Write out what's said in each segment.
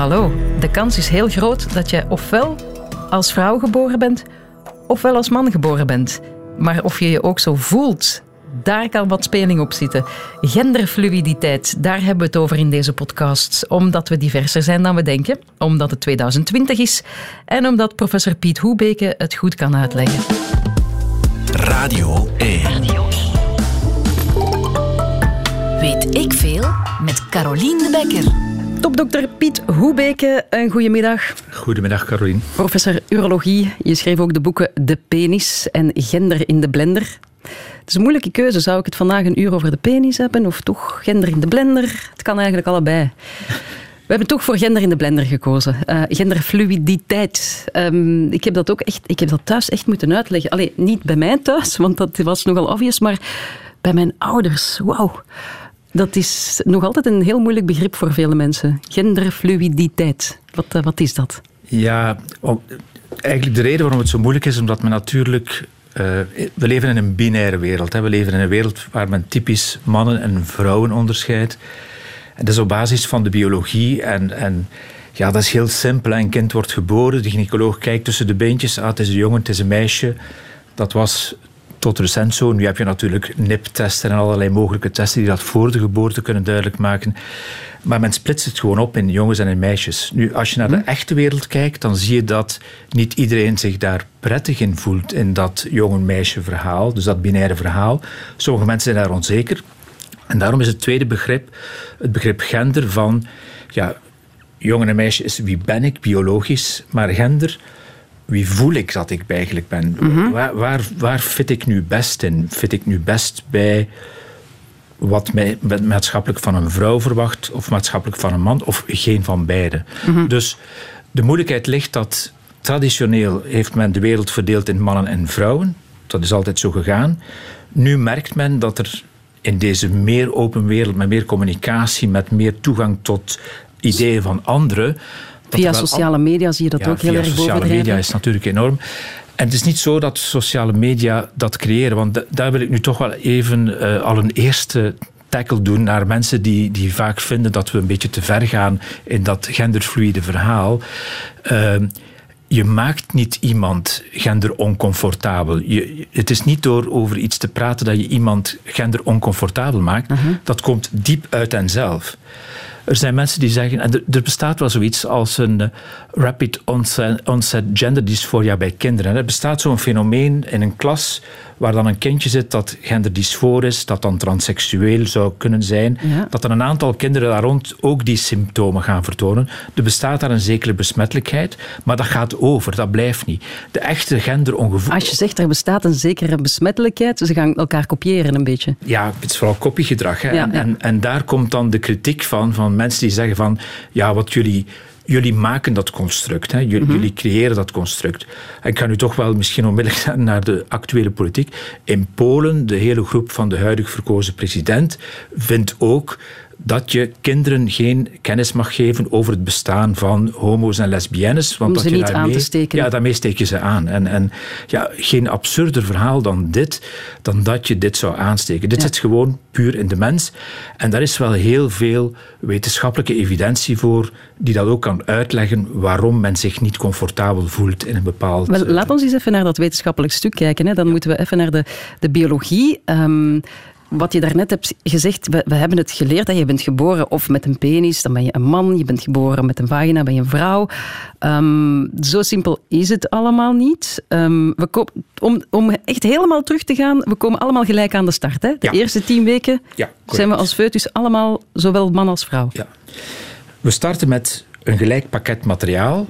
Hallo, de kans is heel groot dat je ofwel als vrouw geboren bent, ofwel als man geboren bent. Maar of je je ook zo voelt, daar kan wat speling op zitten. Genderfluiditeit, daar hebben we het over in deze podcast. Omdat we diverser zijn dan we denken, omdat het 2020 is en omdat professor Piet Hoebeke het goed kan uitleggen. Radio 1. Weet ik veel met Carolien de Bekker. Topdokter Piet Hoebeke, een goedemiddag. Goedemiddag, Carolien. Professor urologie, je schreef ook de boeken De penis en Gender in de blender. Het is een moeilijke keuze. Zou ik het vandaag een uur over de penis hebben of toch gender in de blender? Het kan eigenlijk allebei. We hebben toch voor gender in de blender gekozen. Uh, genderfluiditeit. Um, ik heb dat ook echt, ik heb dat thuis echt moeten uitleggen. Alleen niet bij mij thuis, want dat was nogal obvious, maar bij mijn ouders. Wauw. Dat is nog altijd een heel moeilijk begrip voor vele mensen. Genderfluiditeit. Wat, uh, wat is dat? Ja, eigenlijk de reden waarom het zo moeilijk is, omdat men natuurlijk uh, we leven in een binaire wereld. Hè. We leven in een wereld waar men typisch mannen en vrouwen onderscheidt. En dat is op basis van de biologie. En, en ja, dat is heel simpel. Een kind wordt geboren, de gynaecoloog kijkt tussen de beentjes. Ah, het is een jongen, het is een meisje. Dat was tot recent zo. Nu heb je natuurlijk NIP-testen en allerlei mogelijke testen die dat voor de geboorte kunnen duidelijk maken. Maar men splitst het gewoon op in jongens en in meisjes. Nu, als je naar de hm? echte wereld kijkt, dan zie je dat niet iedereen zich daar prettig in voelt in dat jongen-meisje verhaal, dus dat binaire verhaal. Sommige mensen zijn daar onzeker. En daarom is het tweede begrip, het begrip gender van, ja, jongen en meisje is wie ben ik, biologisch, maar gender, wie voel ik dat ik eigenlijk ben? Mhm. waar, waar, waar fit ik nu best in? Fit ik nu best bij wat mij maatschappelijk van een vrouw verwacht, of maatschappelijk van een man, of geen van beide. Mhm. Dus de moeilijkheid ligt dat traditioneel heeft men de wereld verdeeld in mannen en vrouwen. Dat is altijd zo gegaan. Nu merkt men dat er in deze meer open wereld, met meer communicatie, met meer toegang tot ideeën van anderen. Via sociale media zie je dat ook heel erg bovendrijven. Sociale media is natuurlijk enorm. En het is niet zo dat sociale media dat creëren, want daar wil ik nu toch wel even uh, al een eerste tackle doen naar mensen die, die vaak vinden dat we een beetje te ver gaan in dat genderfluide verhaal. Uh, je maakt niet iemand genderoncomfortabel. Je, het is niet door over iets te praten dat je iemand genderoncomfortabel maakt. Uh mhm. -huh. Dat komt diep uit henzelf. Er zijn mensen die zeggen, en er, bestaat wel zoiets als een eh, rapid onset, onset gender dysphoria bij kinderen. Er bestaat zo'n fenomeen in een klas waar dan een kindje zit dat genderdysfoor is, dat dan transseksueel zou kunnen zijn, dat er een aantal kinderen daar rond ook die symptomen gaan vertonen. Er bestaat daar een zekere besmettelijkheid, maar dat gaat over, dat blijft niet. De echte genderongevoel... Als je zegt er bestaat een zekere besmettelijkheid, ze gaan elkaar kopiëren een beetje. Ja, het is vooral kopiegedrag. Hè? en, en, en daar komt dan de kritiek van, van mensen die zeggen van, ja, wat jullie jullie maken dat construct. Hè. Mhm. Jullie, creëren dat construct. Ik ga nu toch wel misschien onmiddellijk naar de actuele politiek. In Polen, de hele groep van de huidig verkozen president vindt ook dat je kinderen geen kennis mag geven over het bestaan van homo's en lesbiennes. Want Om ze dat je niet aan te steken. Ja, daarmee steek je ze aan. En, en ja, geen absurder verhaal dan dit, dan dat je dit zou aansteken. Dit zit gewoon puur in de mens. En daar is wel heel veel wetenschappelijke evidentie voor die dat ook kan uitleggen waarom men zich niet comfortabel voelt in een bepaald... Wel, laat ons eens even naar dat wetenschappelijk stuk kijken. Hè. Dan moeten we even naar de, de biologie. Um, wat je daarnet hebt gezegd, we, we, hebben het geleerd. dat Je bent geboren of met een penis, dan ben je een man. Je bent geboren met een vagina, ben je een vrouw. Um, zo simpel is het allemaal niet. Um, we om, om echt helemaal terug te gaan, we komen allemaal gelijk aan de start. Hè? De eerste tien weken ja, zijn we als foetus allemaal zowel man als vrouw. Ja. We starten met een gelijk pakket materiaal.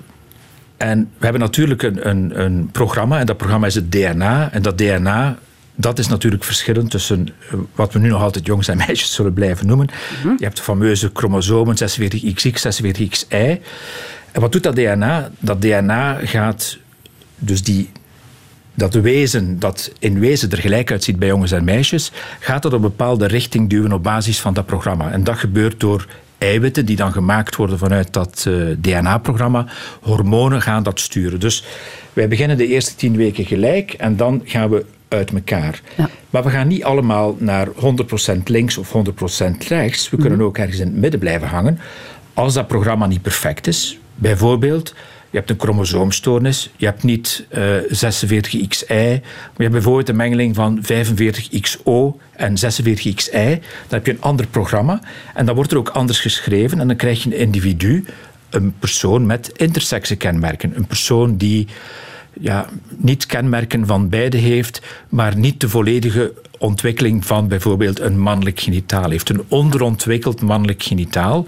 En we hebben natuurlijk een, een, een programma, en dat programma is het DNA. En dat DNA dat is natuurlijk verschillend tussen eh, wat we nu nog altijd jongens en meisjes zullen blijven noemen. Mhm. Je hebt de fameuze chromosomen 46XX, 46XY. En wat doet dat DNA? Dat DNA gaat dus die, dat wezen dat in wezen er gelijk uitziet bij jongens en meisjes, gaat dat op een bepaalde richting duwen op basis van dat programma. En dat gebeurt door eiwitten die dan gemaakt worden vanuit dat uh, eh, DNA-programma. Hormonen gaan dat sturen. Dus wij beginnen de eerste tien weken gelijk en dan gaan we uit elkaar. Ja. Maar we gaan niet allemaal naar 100% links of 100% rechts. We kunnen mhm. ook ergens in het midden blijven hangen. als dat programma niet perfect is, bijvoorbeeld je hebt een chromosoomstoornis. Je hebt niet uh, 46XY, maar je hebt bijvoorbeeld een mengeling van 45XO en 46XY. Dan heb je een ander programma en dan wordt er ook anders geschreven en dan krijg je een individu, een persoon met intersexe kenmerken. Een persoon die ja, niet kenmerken van beide heeft, maar niet de volledige ontwikkeling van bijvoorbeeld een mannelijk genitaal heeft. Een onderontwikkeld mannelijk genitaal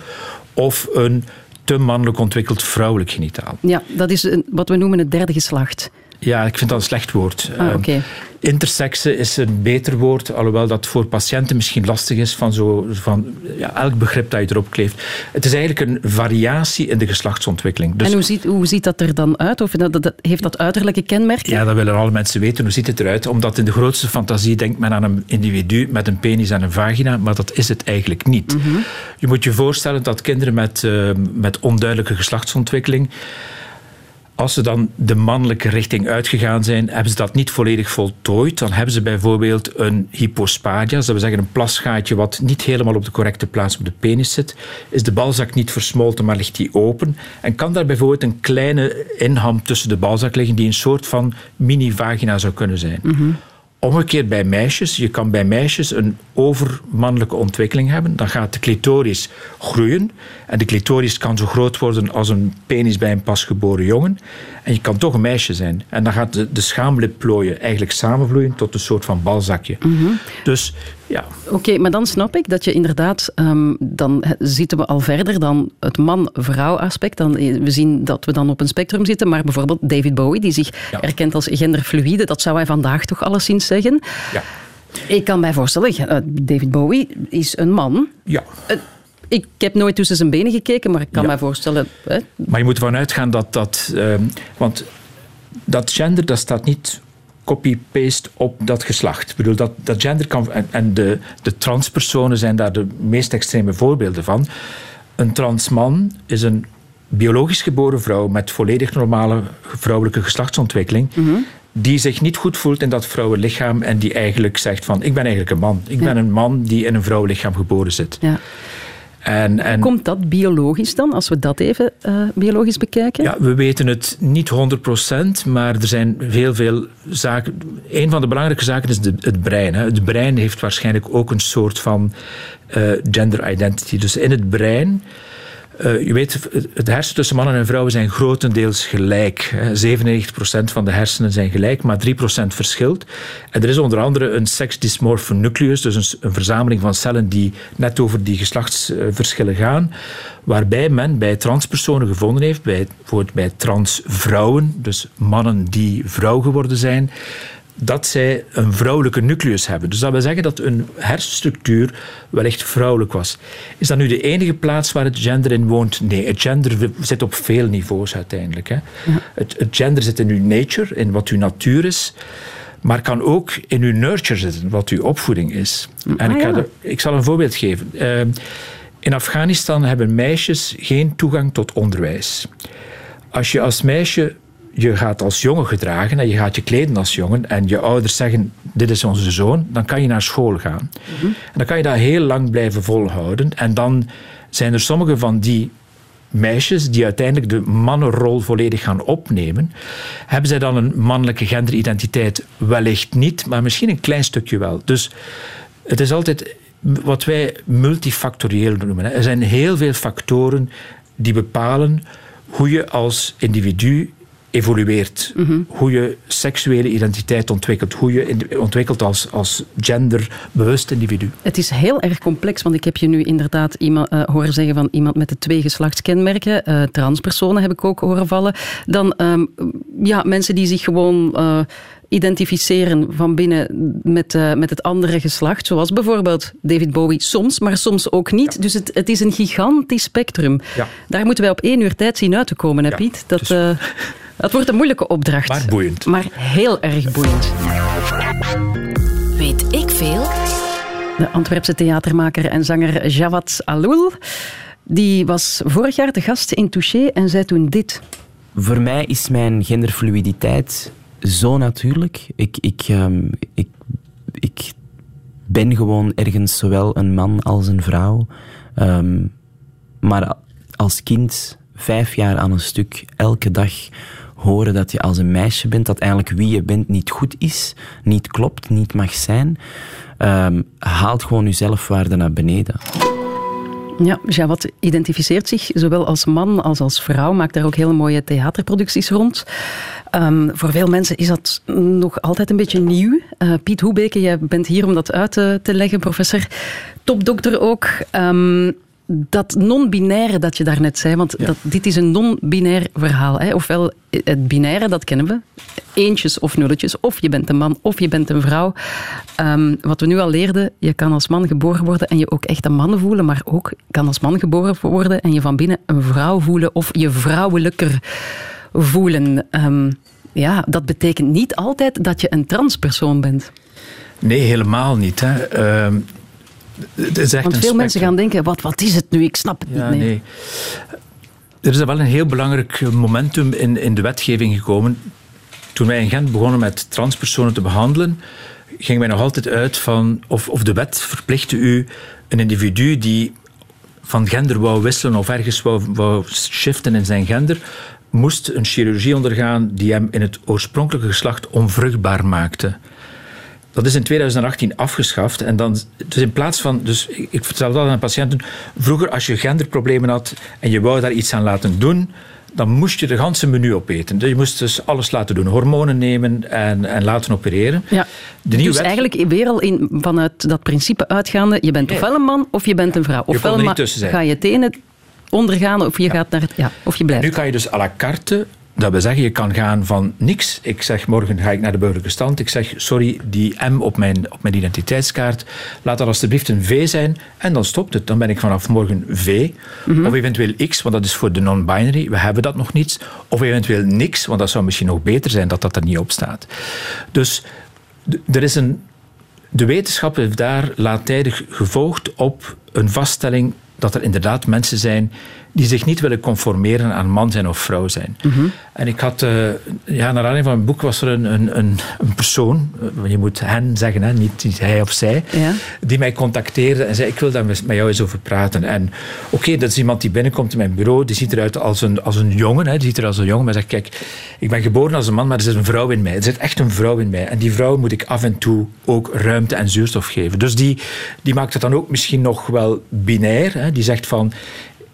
of een te mannelijk ontwikkeld vrouwelijk genitaal. Ja, dat is een, wat we noemen het derde geslacht. Ja, ik vind dat een slecht woord. Ah, ehm, okay. Intersexe is een beter woord, alhoewel dat voor patiënten misschien lastig is van, zo, van ja, elk begrip dat je erop kleeft. Het is eigenlijk een variatie in de geslachtsontwikkeling. Dus, en hoe ziet, hoe ziet dat er dan uit? Of dat, dat, heeft dat uiterlijke kenmerken? Ja, dat willen alle mensen weten. Hoe ziet het eruit? Omdat in de grootste fantasie denkt men aan een individu met een penis en een vagina, maar dat is het eigenlijk niet. Mhm. Je moet je voorstellen dat kinderen met, uh, met onduidelijke geslachtsontwikkeling als ze dan de mannelijke richting uitgegaan zijn, hebben ze dat niet volledig voltooid. Dan hebben ze bijvoorbeeld een hypospadia, dat wil zeggen een plasgaatje wat niet helemaal op de correcte plaats op de penis zit. Is de balzak niet versmolten, maar ligt die open. En kan daar bijvoorbeeld een kleine inham tussen de balzak liggen die een soort van mini-vagina zou kunnen zijn. Omgekeerd bij meisjes. Je kan bij meisjes een overmannelijke ontwikkeling hebben. Dan gaat de clitoris groeien. En de clitoris kan zo groot worden als een penis bij een pasgeboren jongen. En je kan toch een meisje zijn. En dan gaat de, de schaamlipplooien eigenlijk samenvloeien tot een soort van balzakje. Dus ja. Oké, maar dan snap ik dat je inderdaad, um, dan zitten we al verder dan het man-vrouw aspect. Dan, eh, we zien dat we dan op een spectrum zitten, maar bijvoorbeeld David Bowie, die zich erkent als genderfluïde, dat zou hij vandaag toch alleszins zeggen. Ja. Ik kan mij voorstellen, eh, David Bowie is een man. Ja. Uh, ik heb nooit tussen zijn benen gekeken, maar ik kan ja. me voorstellen. Hè? Maar je moet ervan uitgaan dat dat. Uh, want dat gender dat staat niet copy-paste op dat geslacht. Ik bedoel, dat, dat gender kan. En, en de, de transpersonen zijn daar de meest extreme voorbeelden van. Een transman is een biologisch geboren vrouw met volledig normale vrouwelijke geslachtsontwikkeling. Mm -hmm. Die zich niet goed voelt in dat vrouwenlichaam en die eigenlijk zegt van ik ben eigenlijk een man. Ik Ja. ben een man die in een vrouwenlichaam geboren zit. Ja. En, en Komt dat biologisch dan, als we dat even uh, biologisch bekijken? Ja, we weten het niet 100%, maar er zijn heel veel zaken. Een van de belangrijke zaken is de, het brein. Hè. Het brein heeft waarschijnlijk ook een soort van uh, gender identity. Dus in het brein. Je weet, het hersen tussen mannen en vrouwen zijn grotendeels gelijk. Hè. 97% van de hersenen zijn gelijk, maar 3% verschilt. En er is onder andere een sex-dysmorph nucleus, dus een, een, verzameling van cellen die net over die geslachtsverschillen gaan, waarbij men bij transpersonen gevonden heeft, bij, bijvoorbeeld bij transvrouwen, dus mannen die vrouw geworden zijn, dat zij een vrouwelijke nucleus hebben. Dus dat wil zeggen dat een hersenstructuur wellicht vrouwelijk was. Is dat nu de enige plaats waar het gender in woont? Nee, het gender zit op veel niveaus uiteindelijk. Hè. Ja. Het, het, gender zit in uw nature, in wat uw natuur is, maar kan ook in uw nurture zitten, wat uw opvoeding is. Ah, en ik, ja. de, ik, zal een voorbeeld geven. Uh, in Afghanistan hebben meisjes geen toegang tot onderwijs. Als je als meisje je gaat als jongen gedragen en je gaat je kleden als jongen en je ouders zeggen dit is onze zoon, dan kan je naar school gaan. En dan kan je dat heel lang blijven volhouden en dan zijn er sommige van die meisjes die uiteindelijk de mannenrol volledig gaan opnemen, hebben zij dan een mannelijke genderidentiteit? Wellicht niet, maar misschien een klein stukje wel. Dus het is altijd wat wij multifactorieel noemen. Er zijn heel veel factoren die bepalen hoe je als individu evolueert. Mm -hmm. Hoe je seksuele identiteit ontwikkelt. Hoe je ontwikkelt als, als genderbewust individu. Het is heel erg complex, want ik heb je nu inderdaad iemand, uh, horen zeggen van iemand met de twee geslachtskenmerken. Uh, transpersonen heb ik ook horen vallen. Dan um, ja, mensen die zich gewoon... Uh, identificeren van binnen met, uh, met het andere geslacht. Zoals bijvoorbeeld David Bowie soms, maar soms ook niet. Ja. Dus het, het, is een gigantisch spectrum. Ja. Daar moeten wij op één uur tijd zien uit te komen, hè ja. Piet? Dat, dus... uh, dat wordt een moeilijke opdracht. Maar boeiend. Maar heel erg boeiend. Weet ik veel? De Antwerpse theatermaker en zanger Jawad Aloul die was vorig jaar de gast in Touché en zei toen dit. Voor mij is mijn genderfluiditeit zo natuurlijk. Ik, ik, um, ik, ik ben gewoon ergens zowel een man als een vrouw. Um, maar als kind vijf jaar aan een stuk elke dag horen dat je als een meisje bent, dat eigenlijk wie je bent niet goed is, niet klopt, niet mag zijn, um, haalt gewoon je zelfwaarde naar beneden. Ja, Jawad identificeert zich zowel als man als als vrouw, maakt daar ook hele mooie theaterproducties rond. Um, voor veel mensen is dat nog altijd een beetje nieuw. Uh, Piet Hoebeke, jij bent hier om dat uit te, te leggen, professor. Topdokter ook. Um, dat non-binaire dat je daarnet zei, want dat, dit is een non-binair verhaal. Hè? Ofwel, het binaire, dat kennen we. Eentjes of nulletjes. Of je bent een man, of je bent een vrouw. Um, wat we nu al leerden, je kan als man geboren worden en je ook echt een man voelen, maar ook kan als man geboren worden en je van binnen een vrouw voelen of je vrouwelijker voelen. Um, ja, dat betekent niet altijd dat je een transpersoon bent. Nee, helemaal niet. Hè. Uh, want veel mensen gaan denken, wat, wat is het nu? Ik snap het ja, niet meer. Nee. Er is wel een heel belangrijk momentum in, in de wetgeving gekomen. Toen wij in Gent begonnen met transpersonen te behandelen, gingen wij nog altijd uit van of, of de wet verplichtte u een individu die van gender wou wisselen of ergens wou, wou shiften in zijn gender, moest een chirurgie ondergaan die hem in het oorspronkelijke geslacht onvruchtbaar maakte. Dat is in 2018 afgeschaft. En dan, dus in plaats van, dus ik vertel dat aan patiënten, vroeger als je genderproblemen had en je wou daar iets aan laten doen, dan moest je de ganse menu opeten. Dus je moest dus alles laten doen. Hormonen nemen en, en laten opereren. Ja. De dus wet... eigenlijk weer al in, vanuit dat principe uitgaande, je bent ofwel een man of je bent een vrouw. Ofwel ga je tenen ondergaan of je, gaat naar ja, of je blijft. nu kan je dus à la carte dat we zeggen, je kan gaan van niks. Ik zeg, morgen ga ik naar de burgerlijke stand. Ik zeg, sorry, die M op mijn, op mijn identiteitskaart, laat dat alsjeblieft een V zijn. En dan stopt het. Dan ben ik vanaf morgen V. Mhm. Of eventueel X, want dat is voor de non-binary. We hebben dat nog niet. Of eventueel niks, want dat zou misschien nog beter zijn dat dat er niet op staat. Dus er is een... De wetenschap heeft daar laadtijdig gevolgd op een vaststelling dat er inderdaad mensen zijn die zich niet willen conformeren aan man zijn of vrouw zijn. Mhm. En ik had, uh, ja, naar aanleiding van mijn boek was er een, een, een, een persoon, eh, je moet hen zeggen, hè, niet, niet hij of zij, ja. die mij contacteerde en zei: Ik wil daar met jou eens over praten. En oké, dat is iemand die binnenkomt in mijn bureau, die ziet eruit als een, als een jongen, hè, die ziet er als een jongen, maar zegt: Kijk, ik ben geboren als een man, maar er zit een vrouw in mij. Er zit echt een vrouw in mij. En die vrouw moet ik af en toe ook ruimte en zuurstof geven. Dus die, die maakt het dan ook misschien nog wel binair. Hè, die zegt van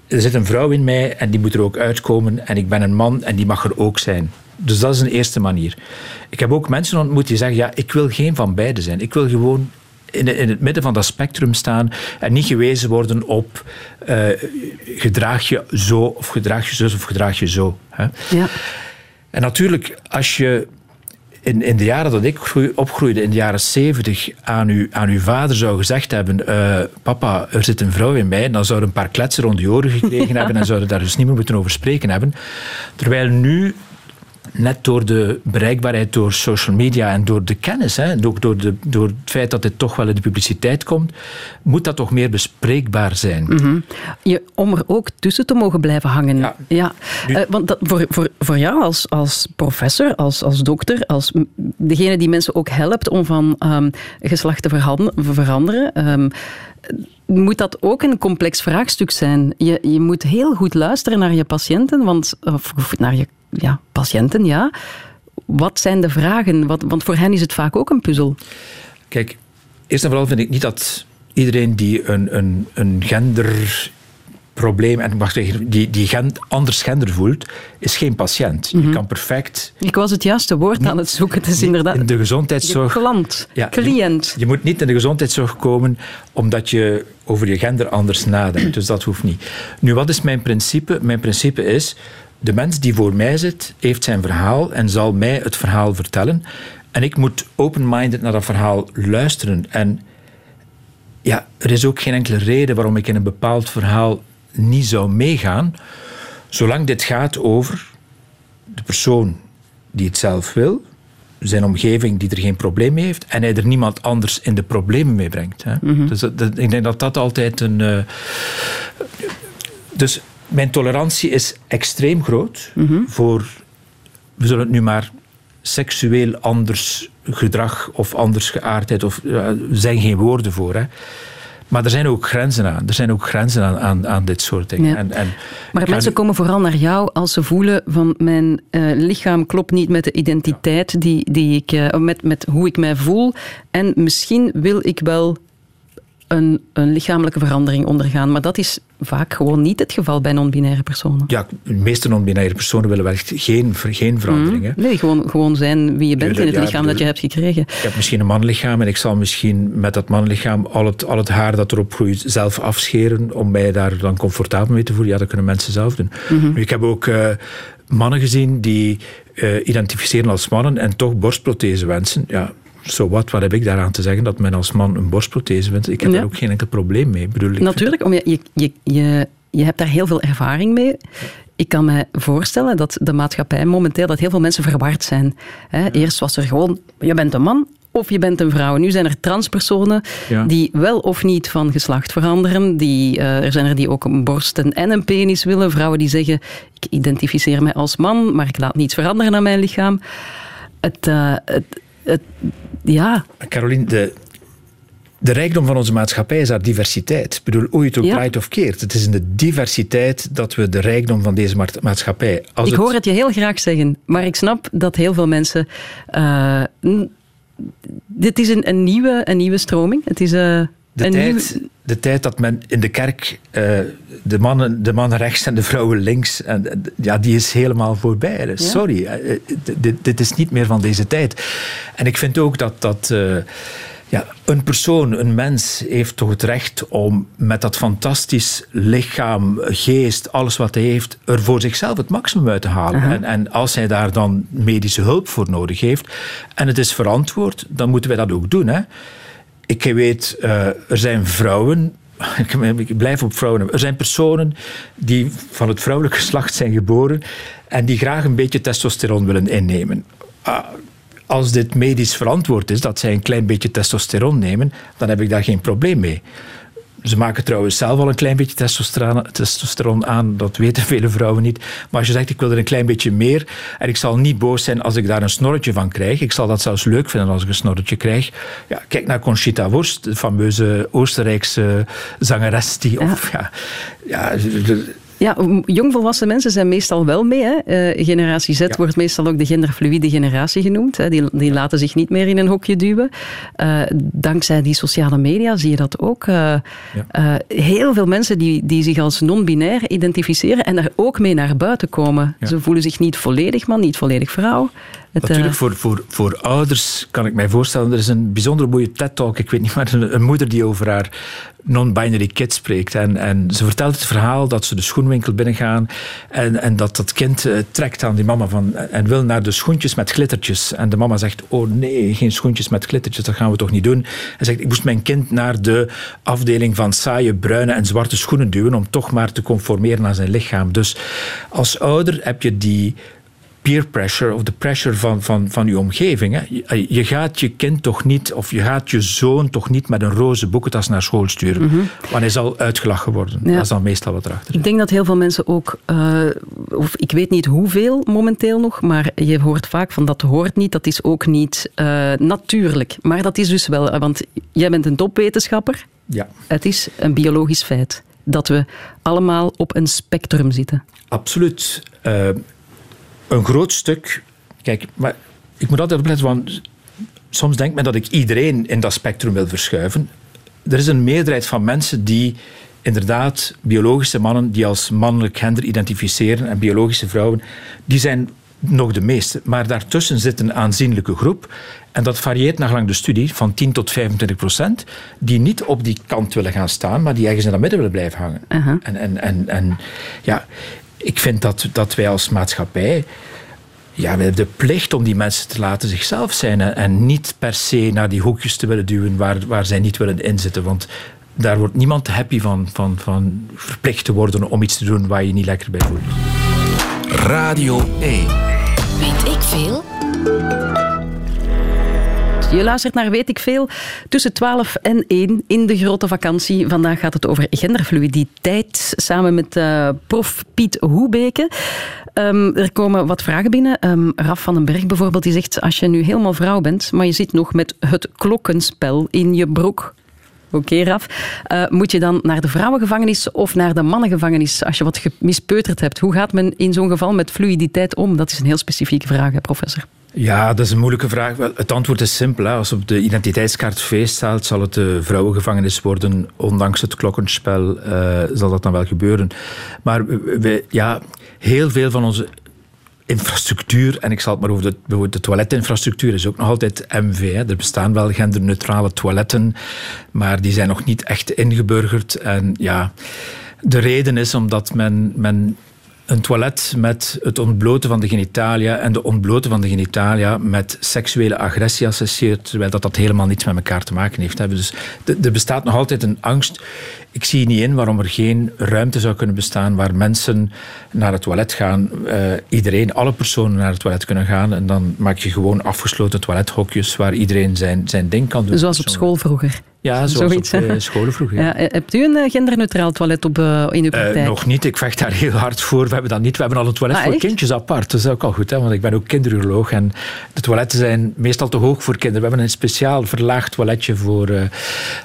er zit een vrouw in mij en die moet er ook uitkomen. En ik ben een man en die mag er ook zijn. Dus dat is een eerste manier. Ik heb ook mensen ontmoet die zeggen: ja, ik wil geen van beide zijn. Ik wil gewoon in, het midden van dat spectrum staan en niet gewezen worden op uh, gedraag je zo of gedraag je zo of gedraag je zo. Hè. Ja. En natuurlijk, als je in, in de jaren dat ik opgroeide, in de jaren zeventig, aan, u, aan uw vader zou gezegd hebben: uh, Papa, er zit een vrouw in mij, dan zouden een paar kletsen rond de oren gekregen hebben en zouden daar dus niet meer moeten over spreken hebben. Terwijl nu net door de bereikbaarheid door social media en door de kennis, hè, ook door, de, door het feit dat dit toch wel in de publiciteit komt, moet dat toch meer bespreekbaar zijn. Mhm. je, om er ook tussen te mogen blijven hangen. Ja. ja. Uh, want dat, voor, voor, voor jou als, als professor, als, als dokter, als degene die mensen ook helpt om van um, geslacht te veranderen. Um, moet dat ook een complex vraagstuk zijn. Je, je moet heel goed luisteren naar je patiënten, want, of naar je ja, patiënten, ja. Wat zijn de vragen? Wat, want voor hen is het vaak ook een puzzel. Kijk, eerst en vooral vind ik niet dat iedereen die een, een, een gender probleem en wacht even, die, die anders gender voelt, is geen patiënt. Je mhm. kan perfect. Ik was het juiste woord aan het zoeken. Het is inderdaad. In de gezondheidszorg. klant, ja, cliënt. Je, je, moet niet in de gezondheidszorg komen omdat je over je gender anders nadenkt. Dus dat hoeft niet. Nu, wat is mijn principe? Mijn principe is de mens die voor mij zit, heeft zijn verhaal en zal mij het verhaal vertellen. En ik moet open-minded naar dat verhaal luisteren. En ja, er is ook geen enkele reden waarom ik in een bepaald verhaal niet zou meegaan, zolang dit gaat over de persoon die het zelf wil, zijn omgeving die er geen probleem mee heeft en hij er niemand anders in de problemen mee brengt. Hè. Mhm. Dus ik denk dat dat altijd een. Uh, dus mijn tolerantie is extreem groot mhm. voor, we zullen het nu maar seksueel anders gedrag of anders geaardheid, of, er zijn geen woorden voor. Hè. Maar er zijn ook grenzen aan. Er zijn ook grenzen aan, aan, aan dit soort dingen. Ja. En, en Maar mensen nu- komen vooral naar jou als ze voelen van mijn eh, lichaam klopt niet met de identiteit die, die ik, eh, met, met hoe ik mij voel. En misschien wil ik wel een, een lichamelijke verandering ondergaan. Maar dat is vaak gewoon niet het geval bij non-binaire personen. Ja, de meeste non-binaire personen willen wel echt geen, geen verandering. hè. Nee, gewoon, gewoon zijn wie je bent in het lichaam dat je hebt gekregen. Ik heb misschien een mannenlichaam en ik zal misschien met dat mannenlichaam al het, al het haar dat erop groeit zelf afscheren om mij daar dan comfortabel mee te voelen. Ja, dat kunnen mensen zelf doen. Maar ik heb ook eh, mannen gezien die eh, identificeren als mannen en toch borstprothese wensen. Ja, zo wat, wat heb ik daaraan te zeggen dat men als man een borstprothese wenst? Ik heb Ja. daar ook geen enkel probleem mee. Bedoel, ik Natuurlijk, om je, je, je, je, je hebt daar heel veel ervaring mee. Ik kan me voorstellen dat de maatschappij momenteel, dat heel veel mensen verward zijn. Hè, Eerst was er gewoon, je bent een man of je bent een vrouw. Nu zijn er transpersonen Ja. die wel of niet van geslacht veranderen. Die, eh, er zijn er die ook een borsten en een penis willen. Vrouwen die zeggen, ik identificeer mij als man, maar ik laat niets veranderen aan mijn lichaam. Het, eh, het, het, ja, Caroline, de, de rijkdom van onze maatschappij is haar diversiteit. Ik bedoel, hoe je het ook Ja. draait of keert. Het is in de diversiteit dat we de rijkdom van deze ma- maatschappij... Als ik hoor het je heel graag zeggen, maar ik snap dat heel veel mensen. eh, dit is een, een, nieuwe, een nieuwe stroming. Het is eh, de, tijd, de tijd dat men in de kerk eh, de, mannen, de mannen rechts en de vrouwen links... En, ja, die is helemaal voorbij. Sorry, eh, eh, dit, dit is niet meer van deze tijd. En ik vind ook dat... dat ja, een persoon, een mens, heeft toch het recht om met dat fantastisch lichaam, geest, alles wat hij heeft, er voor zichzelf het maximum uit te halen. En, en als hij daar dan medische hulp voor nodig heeft, en het is verantwoord, dan moeten wij dat ook doen. Hè? Ik weet, eh, er zijn vrouwen. Ik blijf op vrouwen. Er zijn personen die van het vrouwelijke geslacht zijn geboren en die graag een beetje testosteron willen innemen. Ah, als dit medisch verantwoord is, dat zij een klein beetje testosteron nemen, dan heb ik daar geen probleem mee. Ze maken trouwens zelf al een klein beetje testosteron, aan, dat weten vele vrouwen niet. Maar als je zegt, ik wil er een klein beetje meer, en ik zal niet boos zijn als ik daar een snorretje van krijg, ik zal dat zelfs leuk vinden als ik een snorretje krijg. Ja, kijk naar Conchita Wurst, de fameuze Oostenrijkse zangeres, die... Of, ja, ja, Ja, jongvolwassen mensen zijn meestal wel mee. Hè. Eh, generatie Z Ja. wordt meestal ook de genderfluïde generatie genoemd. Hè. Die, die laten zich niet meer in een hokje duwen. Eh, dankzij die sociale media zie je dat ook. Eh, heel veel mensen die, die zich als non-binair identificeren en daar ook mee naar buiten komen. Ja. Ze voelen zich niet volledig man, niet volledig vrouw. Het, eh, Natuurlijk, voor, voor, voor ouders kan ik mij voorstellen, er is een bijzonder mooie TED-talk, ik weet niet, maar een, een moeder die over haar non-binary kind spreekt. En, en ze vertelt het verhaal dat ze de schoenwinkel binnengaan en, en dat dat kind eh, trekt aan die mama van, en wil naar de schoentjes met glittertjes. En de mama zegt, oh nee, geen schoentjes met glittertjes, dat gaan we toch niet doen. Hij zegt, ik moest mijn kind naar de afdeling van saaie, bruine en zwarte schoenen duwen om toch maar te conformeren aan zijn lichaam. Dus als ouder heb je die peer pressure of de pressure van, van, van je omgeving. Hè. Je, je gaat je kind toch niet, of je gaat je zoon toch niet met een roze boekentas naar school sturen. Want hij zal uitgelachen worden. Ja. Dat is dan meestal wat erachter Ik denk dat heel veel mensen ook, eh, of ik weet niet hoeveel momenteel nog, maar je hoort vaak van dat hoort niet, dat is ook niet eh, natuurlijk. Maar dat is dus wel, eh, want jij bent een topwetenschapper, Ja, het is een biologisch feit dat we allemaal op een spectrum zitten. absoluut. Eh, een groot stuk. Kijk, maar ik moet altijd opletten, want soms denkt men dat ik iedereen in dat spectrum wil verschuiven. Er is een meerderheid van mensen die inderdaad biologische mannen die als mannelijk gender identificeren en biologische vrouwen, die zijn nog de meeste. Maar daartussen zit een aanzienlijke groep. En dat varieert naar gelang de studie van 10 tot 25 procent. Die niet op die kant willen gaan staan, maar die ergens in het midden willen blijven hangen. En, en, en, en ja, ik vind dat, dat wij als maatschappij. Ja, we hebben de plicht om die mensen te laten zichzelf zijn. En, en niet per se naar die hoekjes te willen duwen waar, waar zij niet willen inzitten. Want daar wordt niemand happy van, van, van verplicht te worden om iets te doen waar je je niet lekker bij voelt. Radio 1. Weet ik veel? Je luistert naar Weet ik Veel tussen 12 en 1 in de grote vakantie. Vandaag gaat het over genderfluiditeit samen met eh, prof Piet Hoebeke. Ehm, er komen wat vragen binnen. Ehm, Raf van den Berg bijvoorbeeld, die zegt als je nu helemaal vrouw bent, maar je zit nog met het klokkenspel in je broek, Oké, Raf. Uh, moet je dan naar de vrouwengevangenis of naar de mannengevangenis als je wat mispeuterd hebt? Hoe gaat men in zo'n geval met fluiditeit om? Dat is een heel specifieke vraag, hè, professor. Ja, dat is een moeilijke vraag. Wel, het antwoord is simpel. Hè. Als op de identiteitskaart feest staat, zal het de vrouwengevangenis worden. Ondanks het klokkenspel uh, zal dat dan wel gebeuren. Maar we, ja, heel veel van onze infrastructuur, en ik zal het maar over de, de toiletinfrastructuur, is ook nog altijd MV. Hè. Er bestaan wel genderneutrale toiletten, maar die zijn nog niet echt ingeburgerd. En ja, de reden is omdat men, men een toilet met het ontbloten van de genitalia en de ontbloten van de genitalia met seksuele agressie associeert, terwijl dat, dat helemaal niets met elkaar te maken heeft. Dus er bestaat nog altijd een angst. Ik zie niet in waarom er geen ruimte zou kunnen bestaan waar mensen naar het toilet gaan. Uh, iedereen, alle personen naar het toilet kunnen gaan. En dan maak je gewoon afgesloten toilethokjes waar iedereen zijn, zijn ding kan doen. Zoals op school vroeger. Ja, zoals Zoiets, op uh, scholen vroeger. Ja. Ja, hebt u een eh, genderneutraal toilet op, uh, in uw praktijk? nog niet. Ik vecht daar heel hard voor. We hebben dat niet. We hebben al een toilet ah, voor kindjes apart. Dat is ook al goed, hè? want ik ben ook kinderuroloog. En de toiletten zijn meestal te hoog voor kinderen. We hebben een speciaal verlaagd toiletje voor...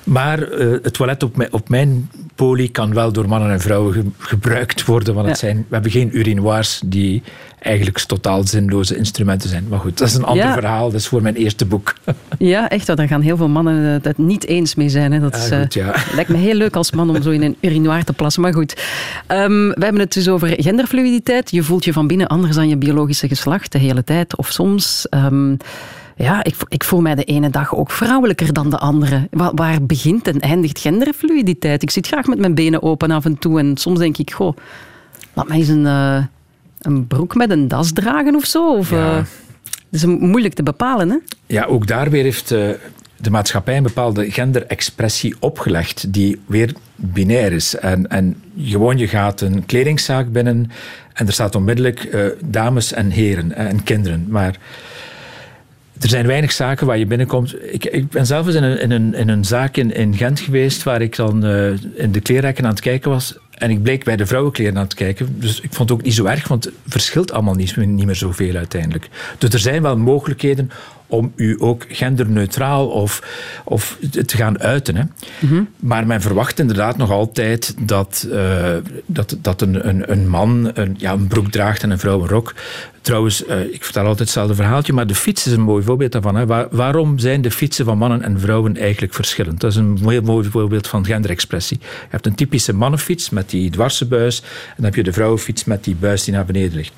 maar het toilet op, op mijn poli kan wel door mannen en vrouwen gebruikt worden. Want het zijn, we hebben geen urinoirs die eigenlijk totaal zinloze instrumenten zijn. Maar goed, dat is een ander verhaal. Dat is voor mijn eerste boek. Ja, echt. Daar gaan heel veel mannen het niet eens mee zijn. Hè. Dat is, goed, ja. lijkt me heel leuk als man om zo in een urinoir te plassen. Maar goed, um, we hebben het dus over genderfluiditeit. Je voelt je van binnen anders dan je biologische geslacht de hele tijd. Of soms... Um, ja, ik, ik, voel mij de ene dag ook vrouwelijker dan de andere. Waar, waar, begint en eindigt genderfluiditeit? Ik zit graag met mijn benen open af en toe en soms denk ik, goh, laat mij eens een, uh, een broek met een das dragen of zo. Of, ja. uh, dat is moeilijk te bepalen, hè? Ja, ook daar weer heeft uh, de maatschappij een bepaalde genderexpressie opgelegd, die weer binair is. En, en gewoon, je gaat een kledingzaak binnen en er staat onmiddellijk dames en heren en kinderen. Maar er zijn weinig zaken waar je binnenkomt. Ik, ik ben zelf eens in een, in een, in een zaak in, in Gent geweest waar ik dan uh, in de kleerrekken aan het kijken was. En ik bleek bij de vrouwenkleren aan het kijken. Dus ik vond het ook niet zo erg, want het verschilt allemaal niet, niet meer zoveel uiteindelijk. Dus er zijn wel mogelijkheden om u ook genderneutraal of, of te gaan uiten. Hè. Mhm. Maar men verwacht inderdaad nog altijd dat, uh, dat, dat een, een, een man een, ja, een broek draagt en een vrouw een rok. Trouwens, uh, ik vertel altijd hetzelfde verhaaltje, maar de fiets is een mooi voorbeeld daarvan. Hè. Waar, waarom zijn de fietsen van mannen en vrouwen eigenlijk verschillend? Dat is een heel mooi voorbeeld van genderexpressie. Je hebt een typische mannenfiets met die dwarse en dan heb je de vrouwenfiets met die buis die naar beneden ligt.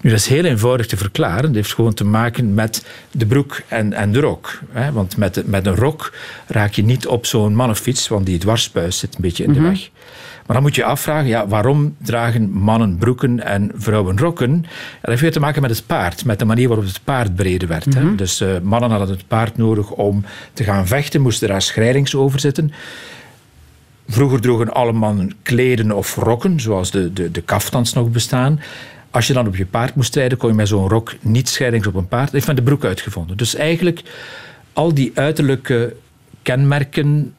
Nu, dat is heel eenvoudig te verklaren. Dat heeft gewoon te maken met de broek en, en de rok. Hè. Want met, met een rok raak je niet op zo'n mannenfiets, want die dwarsbuis zit een beetje in de mhm. weg. Maar dan moet je afvragen, ja, waarom dragen mannen broeken en vrouwen rokken? Dat heeft weer te maken met het paard, met de manier waarop het paard breder werd. hè. Mhm. Dus uh, mannen hadden het paard nodig om te gaan vechten, moesten daar schrijlings over zitten. Vroeger droegen alle mannen kleden of rokken, zoals de, de, de kaftans nog bestaan. Als je dan op je paard moest rijden, kon je met zo'n rok niet scheidings op een paard. Heeft men de broek uitgevonden. Dus eigenlijk al die uiterlijke kenmerken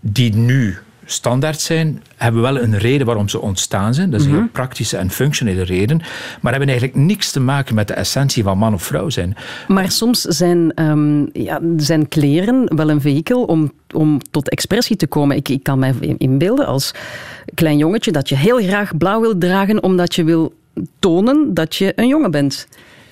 die nu standaard zijn, hebben wel een reden waarom ze ontstaan zijn. Dat is een mhm. praktische en functionele reden. Maar hebben eigenlijk niks te maken met de essentie van man of vrouw zijn. Maar soms zijn, um, ja, zijn kleren wel een vehikel om, om tot expressie te komen. Ik, ik kan mij inbeelden als klein jongetje dat je heel graag blauw wil dragen omdat je wil tonen dat je een jongen bent.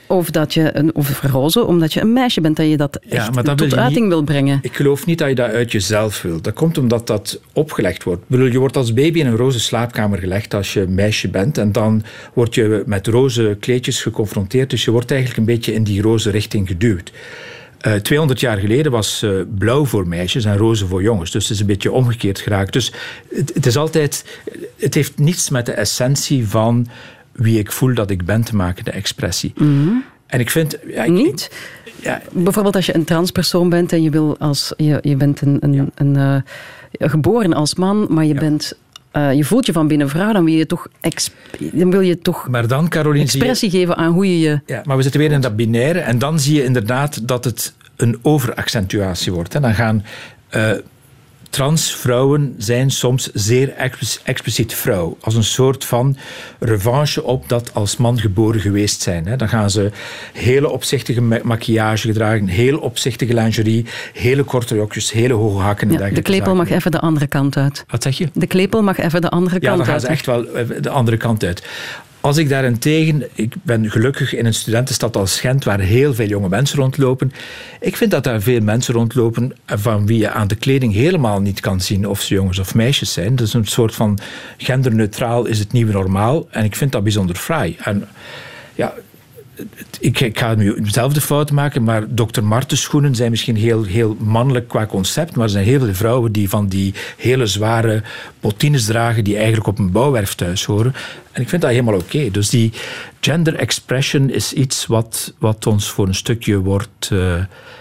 Of, dat je een, of roze, omdat je een meisje bent, dat je dat echt ja, tot uiting wil brengen. Ik geloof niet dat je dat uit jezelf wil. Dat komt omdat dat opgelegd wordt. je wordt als baby in een roze slaapkamer gelegd als je meisje bent. En dan word je met roze kleedjes geconfronteerd. Dus je wordt eigenlijk een beetje in die roze richting geduwd. Uh, eh, 200 jaar geleden was uh, blauw voor meisjes en roze voor jongens. Dus het is een beetje omgekeerd geraakt. Dus het, het, is altijd, het heeft niets met de essentie van wie ik voel dat ik ben te maken, de expressie. Mhm. En ik vind... Ja, Niet? Ja, Bijvoorbeeld als je een transpersoon bent en je, wil als, je, je bent een, een, een uh, geboren als man, maar je bent uh, je voelt je van binnen vrouw, dan wil je toch, dan wil je toch maar dan, Caroline, expressie geven aan hoe je je... Ja, maar we zitten weer in dat binaire en dan zie je inderdaad dat het een overaccentuatie wordt. En dan gaan uh, transvrouwen zijn soms zeer expliciet vrouw. Als een soort van revanche op dat als man geboren geweest zijn. Dan gaan ze hele opzichtige maquillage gedragen, heel opzichtige lingerie, hele korte rokjes, hele hoge hakken. Ja, de klepel mag even de andere kant uit. Wat zeg je? De klepel mag even de andere kant uit. Ja, dan gaan ze echt wel de andere kant uit. Als ik daarentegen, ik ben gelukkig in een studentenstad als Gent, waar heel veel jonge mensen rondlopen. Ik vind dat daar veel mensen rondlopen van wie je aan de kleding helemaal niet kan zien of ze jongens of meisjes zijn. Dus een soort van genderneutraal is het nieuwe normaal. En ik vind dat bijzonder fraai. En ja, ik, ga nu dezelfde fout maken, maar Dr. Martens schoenen zijn misschien heel, heel mannelijk qua concept, maar er zijn heel veel vrouwen die van die hele zware bottines dragen die eigenlijk op een bouwwerf thuis horen. En ik vind dat helemaal oké. Dus die gender expression is iets wat, wat ons voor een stukje wordt uh,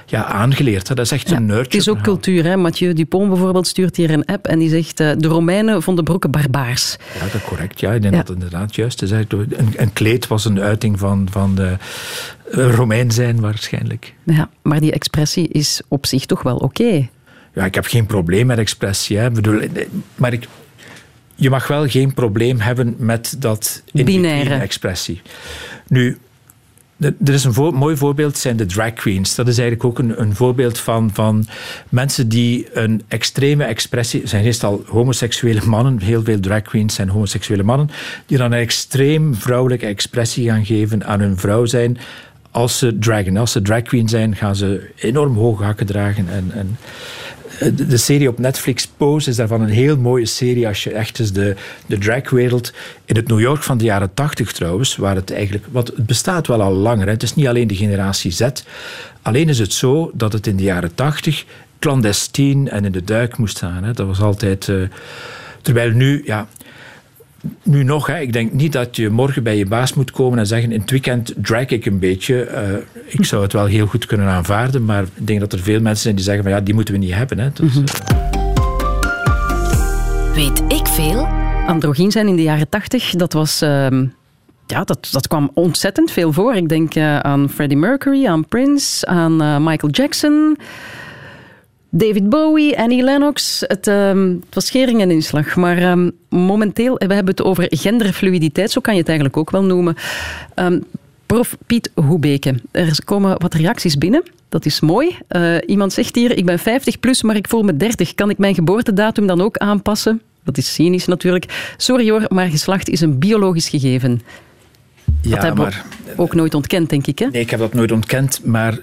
ja, aangeleerd. Dat is echt een nerdje. Het is ook cultuur. Hè? Mathieu Dupont bijvoorbeeld stuurt hier een app en die zegt uh, de Romeinen vonden broeken barbaars. Ja, dat is correct. Ja. Ik denk dat inderdaad juist is. Een, een kleed was een uiting van, van de uh, Romein zijn waarschijnlijk. Ja, maar die expressie is op zich toch wel oké. Ja, ik heb geen probleem met expressie. Hè. Bedoel, maar ik, je mag wel geen probleem hebben met dat binaire expressie. Nu, er is een mooi voorbeeld, zijn de drag queens. Dat is eigenlijk ook een, een, voorbeeld van, van mensen die een extreme expressie... zijn meestal homoseksuele mannen, heel veel drag queens zijn homoseksuele mannen, die dan een extreem vrouwelijke expressie gaan geven aan hun vrouw zijn als ze dragen. Als ze drag queen zijn, gaan ze enorm hoge hakken dragen en... en eh, de serie op Netflix Pose is daarvan een heel mooie serie als je echt eens de, de dragwereld in het New York van de jaren tachtig trouwens, waar het eigenlijk, want het bestaat wel al langer, hè. het is niet alleen de generatie Z, alleen is het zo dat het in de jaren tachtig clandestien en in de duik moest staan. Dat was altijd... Uh, terwijl nu, ja, nu nog, hè, ik denk niet dat je morgen bij je baas moet komen en zeggen: In het weekend drag ik een beetje. Uh, ik zou het wel heel goed kunnen aanvaarden, maar ik denk dat er veel mensen zijn die zeggen: van ja, die moeten we niet hebben. Hè. Dus, mm Weet ik veel? Androgyn zijn in de jaren tachtig, dat was. Uh, ja, dat, dat kwam ontzettend veel voor. Ik denk uh, aan Freddie Mercury, aan Prince, aan Michael Jackson. David Bowie, Annie Lennox. Het, um, het was schering en inslag. Maar um, momenteel, we hebben het over genderfluiditeit, zo kan je het eigenlijk ook wel noemen. Um, prof Piet Hoebeke, er komen wat reacties binnen. Dat is mooi. Uh, iemand zegt hier, ik ben 50 plus, maar ik voel me 30. Kan ik mijn geboortedatum dan ook aanpassen? Dat is cynisch natuurlijk. Sorry hoor, maar geslacht is een biologisch gegeven. Ja, dat hebben we ook nooit ontkend, denk ik. Hè? Nee, ik heb dat nooit ontkend, maar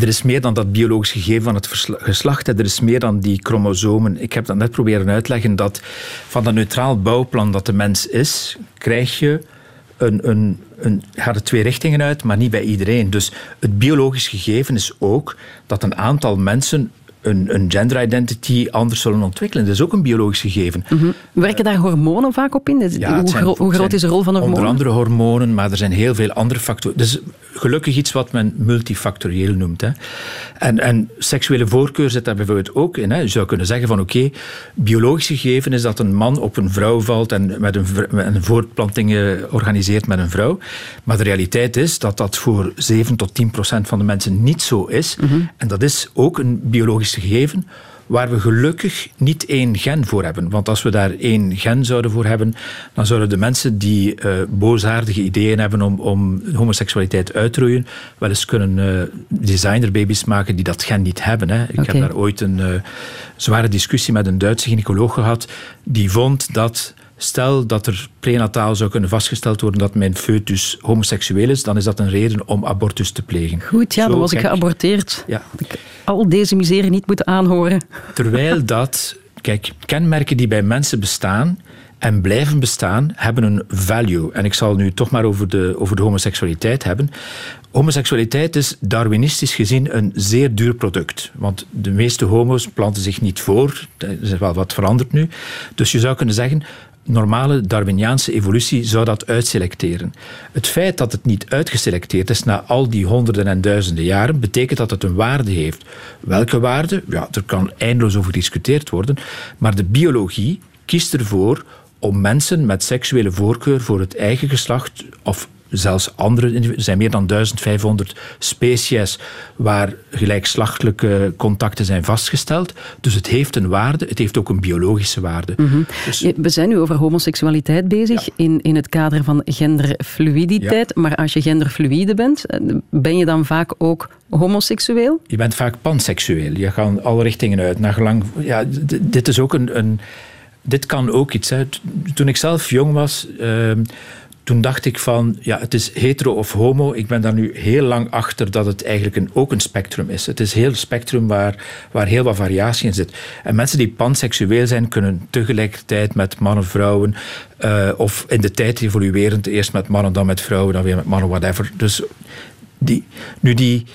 er is meer dan dat biologisch gegeven van het geslacht. Er is meer dan die chromosomen. Ik heb dat net proberen uitleggen dat van dat neutraal bouwplan dat de mens is, krijg je een, een, een, gaat het twee richtingen uit, maar niet bij iedereen. Dus het biologisch gegeven is ook dat een aantal mensen een, een gender identity anders zullen ontwikkelen. Dat is ook een biologisch gegeven. Mm Werken daar hormonen vaak op in? hoe, hoe, groot is de rol van hormonen? Onder andere hormonen, maar er zijn heel veel andere factoren. Dus gelukkig iets wat men multifactorieel noemt. Hè. En, en seksuele voorkeur zit daar bijvoorbeeld ook in. Hè. Je zou kunnen zeggen van oké, biologisch gegeven is dat een man op een vrouw valt en met een, met een voortplanting organiseert met een vrouw. Maar de realiteit is dat dat voor 7 tot 10 procent van de mensen niet zo is. Mhm. En dat is ook een biologisch gegeven waar we gelukkig niet één gen voor hebben. Want als we daar één gen zouden voor hebben, dan zouden de mensen die uh, boosaardige ideeën hebben om, om homoseksualiteit uit te roeien, wel eens kunnen uh, designerbabies maken die dat gen niet hebben. Hè. Ik heb daar ooit een uh, zware discussie met een Duitse gynaecoloog gehad, die vond dat Stel dat er prenataal zou kunnen vastgesteld worden dat mijn foetus homoseksueel is, dan is dat een reden om abortus te plegen. Goed, ja, dan was ik geaborteerd. Ja. Al deze miserie niet moeten aanhoren. Terwijl dat, kijk, kenmerken die bij mensen bestaan en blijven bestaan, hebben een value. En ik zal nu toch maar over de, over de homoseksualiteit hebben. Homoseksualiteit is darwinistisch gezien een zeer duur product. Want de meeste homo's planten zich niet voor. Er is wel wat veranderd nu. Dus je zou kunnen zeggen, normale Darwiniaanse evolutie zou dat uitselecteren. Het feit dat het niet uitgeselecteerd is na al die honderden en duizenden jaren, betekent dat het een waarde heeft. Welke waarde? Ja, er kan eindeloos over gediscuteerd worden. Maar de biologie kiest ervoor om mensen met seksuele voorkeur voor het eigen geslacht of zelfs andere. Er zijn meer dan 1500 species waar gelijkslachtelijke contacten zijn vastgesteld. Dus het heeft een waarde, het heeft ook een biologische waarde. Dus- Je- We zijn nu over homoseksualiteit bezig in, in het kader van genderfluiditeit. Maar als je genderfluide bent, eh, ben je dan vaak ook homoseksueel? je bent vaak panseksueel. Je gaat alle richtingen uit. Naar gelang, ja, dit is ook een, een. Dit kan ook iets. Hè. Toen ik zelf jong was, ehm, toen dacht ik van, ja, het is hetero of homo. Ik ben daar nu heel lang achter dat het eigenlijk een, ook een spectrum is. Het is heel spectrum waar, waar heel wat variatie in zit. En mensen die panseksueel zijn, kunnen tegelijkertijd met mannen, vrouwen, eh, of in de tijd evoluerend, eerst met mannen, dan met vrouwen, dan weer met mannen, whatever. Dus die, nu die.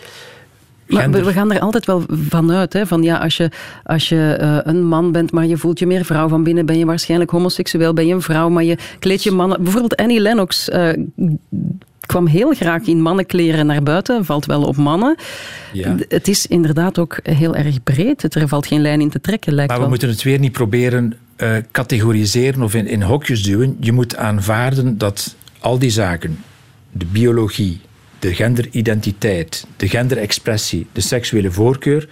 Maar we, gaan er altijd wel vanuit. Hè, van ja, als je, als je eh, een man bent, maar je voelt je meer vrouw van binnen, ben je waarschijnlijk homoseksueel. Ben je een vrouw, maar je kleed je mannen. Bijvoorbeeld Annie Lennox eh, kwam heel graag in mannenkleren naar buiten. Valt wel op mannen. Ja. Het is inderdaad ook heel erg breed. Het- Er valt geen lijn in te trekken, lijkt Maar we wel. moeten het weer niet proberen eh, categoriseren of in, in hokjes duwen. Je moet aanvaarden dat al die zaken, de biologie, de genderidentiteit, de genderexpressie, de seksuele voorkeur,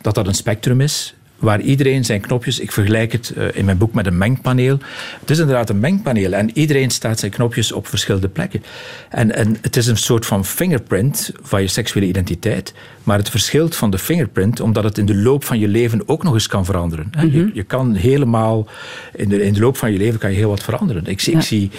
dat dat een spectrum is waar iedereen zijn knopjes, ik vergelijk het eh, in mijn boek met een mengpaneel. Het is inderdaad een mengpaneel en iedereen staat zijn knopjes op verschillende plekken. En, en het is een soort van fingerprint van je seksuele identiteit, maar het verschilt van de fingerprint omdat het in de loop van je leven ook nog eens kan veranderen. je, je kan helemaal, in de, in de loop van je leven kan je heel wat veranderen. Ik, zie- ik Ja. zie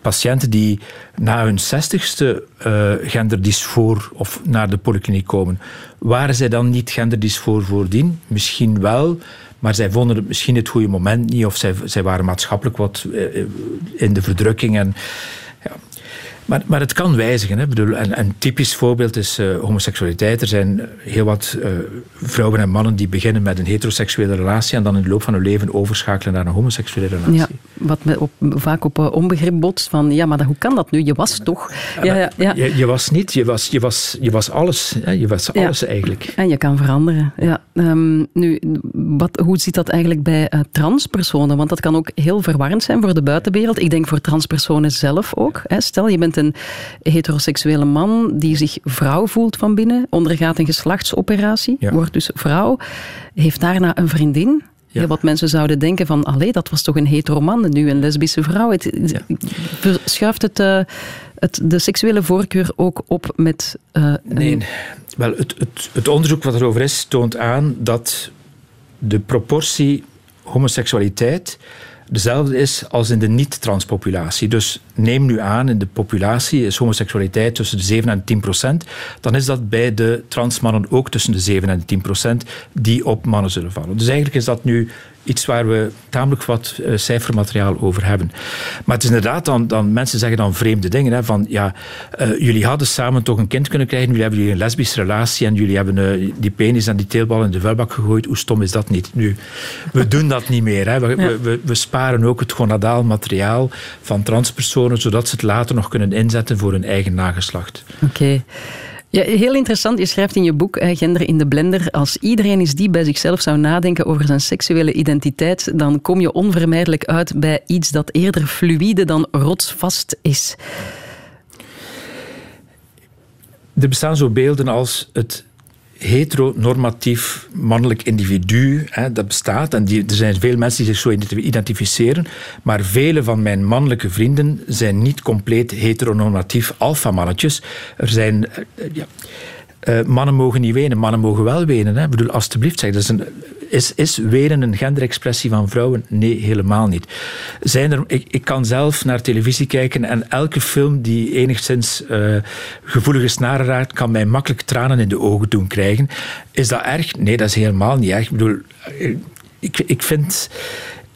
patiënten die na hun zestigste eh genderdysfoor of naar de polykliniek komen, waren zij dan niet genderdysfoor voordien? Misschien wel, maar zij vonden het misschien het goede moment niet of zij, zij waren maatschappelijk wat eh, in de verdrukking. En, ja. Maar, maar het kan wijzigen. Hè. Een typisch voorbeeld is eh, homoseksualiteit. Er zijn heel wat vrouwen en mannen die beginnen met een heteroseksuele relatie en dan in de loop van hun leven overschakelen naar een homoseksuele relatie. Wat me op, vaak op eh, onbegrip botst van, ja, maar dat- hoe kan dat nu? Je was toch? Ja, ja, ja. Je, je was niet, je was, je was, je was alles. Hè? Je was alles eigenlijk. En je kan veranderen. Ja. Ehm, nu, wat, hoe zit dat eigenlijk bij eh, transpersonen? Want dat kan ook heel verwarrend zijn voor de buitenwereld. Ik denk voor transpersonen zelf ook. Hè. Stel, je bent een heteroseksuele man die zich vrouw voelt van binnen, ondergaat een geslachtsoperatie, wordt dus vrouw, heeft daarna een vriendin. Ja. Heel wat mensen zouden denken van, allee, dat was toch een hetero man en nu een lesbische vrouw. Het, het- Schuift het, eh, het de seksuele voorkeur ook op met... eh, een- Nee, wel, het, het, het onderzoek wat erover is, toont aan dat de proportie homoseksualiteit dezelfde is als in de niet-transpopulatie. Dus neem nu aan, in de populatie is homoseksualiteit tussen de 7 en 10 procent. Dan is dat bij de transmannen ook tussen de 7 en 10 procent die op mannen zullen vallen. Dus eigenlijk is dat nu iets waar we tamelijk wat eh, cijfermateriaal over hebben. Maar het is inderdaad dan, dan mensen zeggen dan vreemde dingen. Hè, van ja, eh, jullie hadden samen toch een kind kunnen krijgen, jullie hebben jullie een lesbische relatie en jullie hebben eh, die penis en die teelbal in de vuilbak gegooid. Hoe stom is dat niet? Nu, we doen dat niet meer. Hè. We, we, we, we sparen ook het gonadaal materiaal van transpersonen, zodat ze het later nog kunnen inzetten voor hun eigen nageslacht. Oké. Ja, heel interessant. Je schrijft in je boek eh, Gender in de Blender. Als iedereen is die bij zichzelf zou nadenken over zijn seksuele identiteit, dan kom je onvermijdelijk uit bij iets dat eerder fluïde dan rotsvast is. Er bestaan zo beelden als het heteronormatief mannelijk individu, hè, dat bestaat. En die, er zijn veel mensen die zich zo identificeren. Maar vele van mijn mannelijke vrienden zijn niet compleet heteronormatief alfamannetjes. Er zijn... eh, ja, eh, mannen mogen niet wenen, mannen mogen wel wenen. Hè. Ik bedoel, alstublieft zeg. Dat is, een, is, is wenen een genderexpressie van vrouwen? Nee, helemaal niet. Zijn er, ik, ik kan zelf naar televisie kijken en elke film die enigszins eh, gevoelige snaren raakt, kan mij makkelijk tranen in de ogen doen krijgen. Is dat erg? Nee, dat is helemaal niet erg. Ik bedoel, ik, ik vind...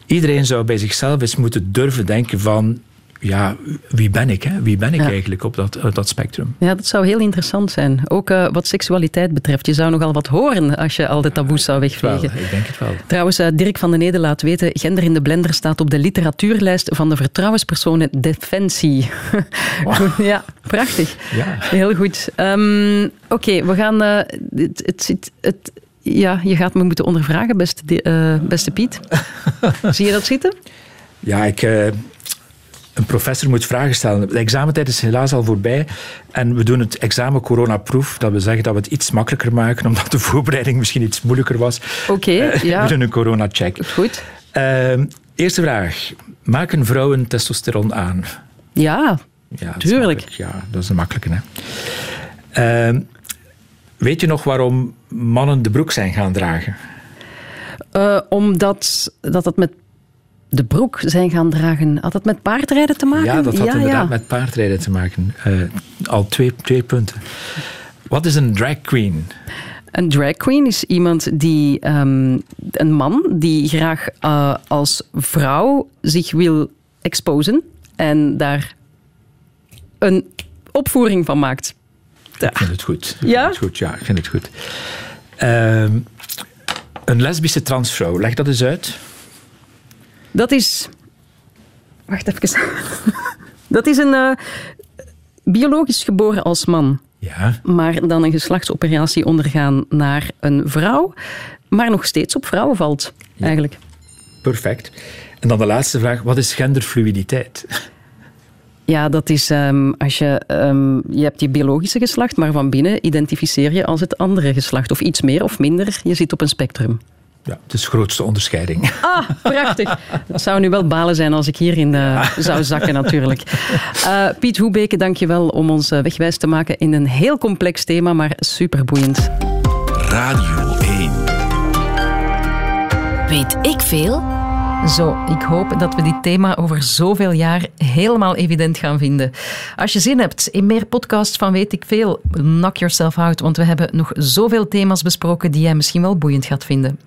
Iedereen zou bij zichzelf eens moeten durven denken van... Ja, wie ben ik? Hè? Wie ben ik Ja. eigenlijk op dat, op dat spectrum? Ja, dat zou heel interessant zijn. Ook eh, wat seksualiteit betreft. Je zou nogal wat horen als je al de taboes zou Wel, wegvegen. ik denk het wel. Trouwens, eh, Dirk van den Ede laat weten, Gender in de Blender staat op de literatuurlijst van de vertrouwenspersonen Defensie. Ja, prachtig. Ja. Heel goed. Ehm, Oké, we gaan... eh, het, het, het, ja, je gaat me moeten ondervragen, beste, beste Piet. Zie je dat zitten? Ja, ik, een professor moet vragen stellen. De examentijd is helaas al voorbij. En we doen het examen coronaproof. Dat we zeggen dat we het iets makkelijker maken, omdat de voorbereiding misschien iets moeilijker was. Oké, Eh, ja. We doen een corona-check. Goed. Ehm, eerste vraag. Maken vrouwen testosteron aan? Ja, Ja, Tuurlijk. Ja, dat is een makkelijke. Hè? Ehm, weet je nog waarom mannen de broek zijn gaan dragen? eh, omdat dat het met de broek zijn gaan dragen. Had het met paardrijden te maken? Ja, dat had inderdaad ja. met paardrijden te maken. Eh, al twee, twee punten. Wat is een drag queen? Een drag queen is iemand die, ehm, een man die graag eh, als vrouw zich wil exposen en daar een opvoering van maakt. Ja. Ik vind het goed. Ik Ja? Vind het goed. Ja, ik vind het goed. Ehm, een lesbische transvrouw, leg dat eens uit. Dat is. Wacht even. Dat is een eh, biologisch geboren als man, Ja, maar dan een geslachtsoperatie ondergaan naar een vrouw, maar nog steeds op vrouwen valt, eigenlijk. perfect. En dan de laatste vraag, wat is genderfluiditeit? Ja, dat is ehm, als je. ehm, je hebt je biologische geslacht, maar van binnen identificeer je als het andere geslacht. Of iets meer of minder. Je zit op een spectrum. Ja, het is de grootste onderscheiding. Ah, prachtig. Het zou nu wel balen zijn als ik hierin eh, zou zakken, natuurlijk. Eh, Piet Hoebeke, dank je wel om ons eh, wegwijs te maken in een heel complex thema, maar superboeiend. Radio 1. Weet ik veel? Zo, ik hoop dat we dit thema over zoveel jaar helemaal evident gaan vinden. Als je zin hebt in meer podcasts van Weet ik Veel, knock yourself out, want we hebben nog zoveel thema's besproken die jij misschien wel boeiend gaat vinden.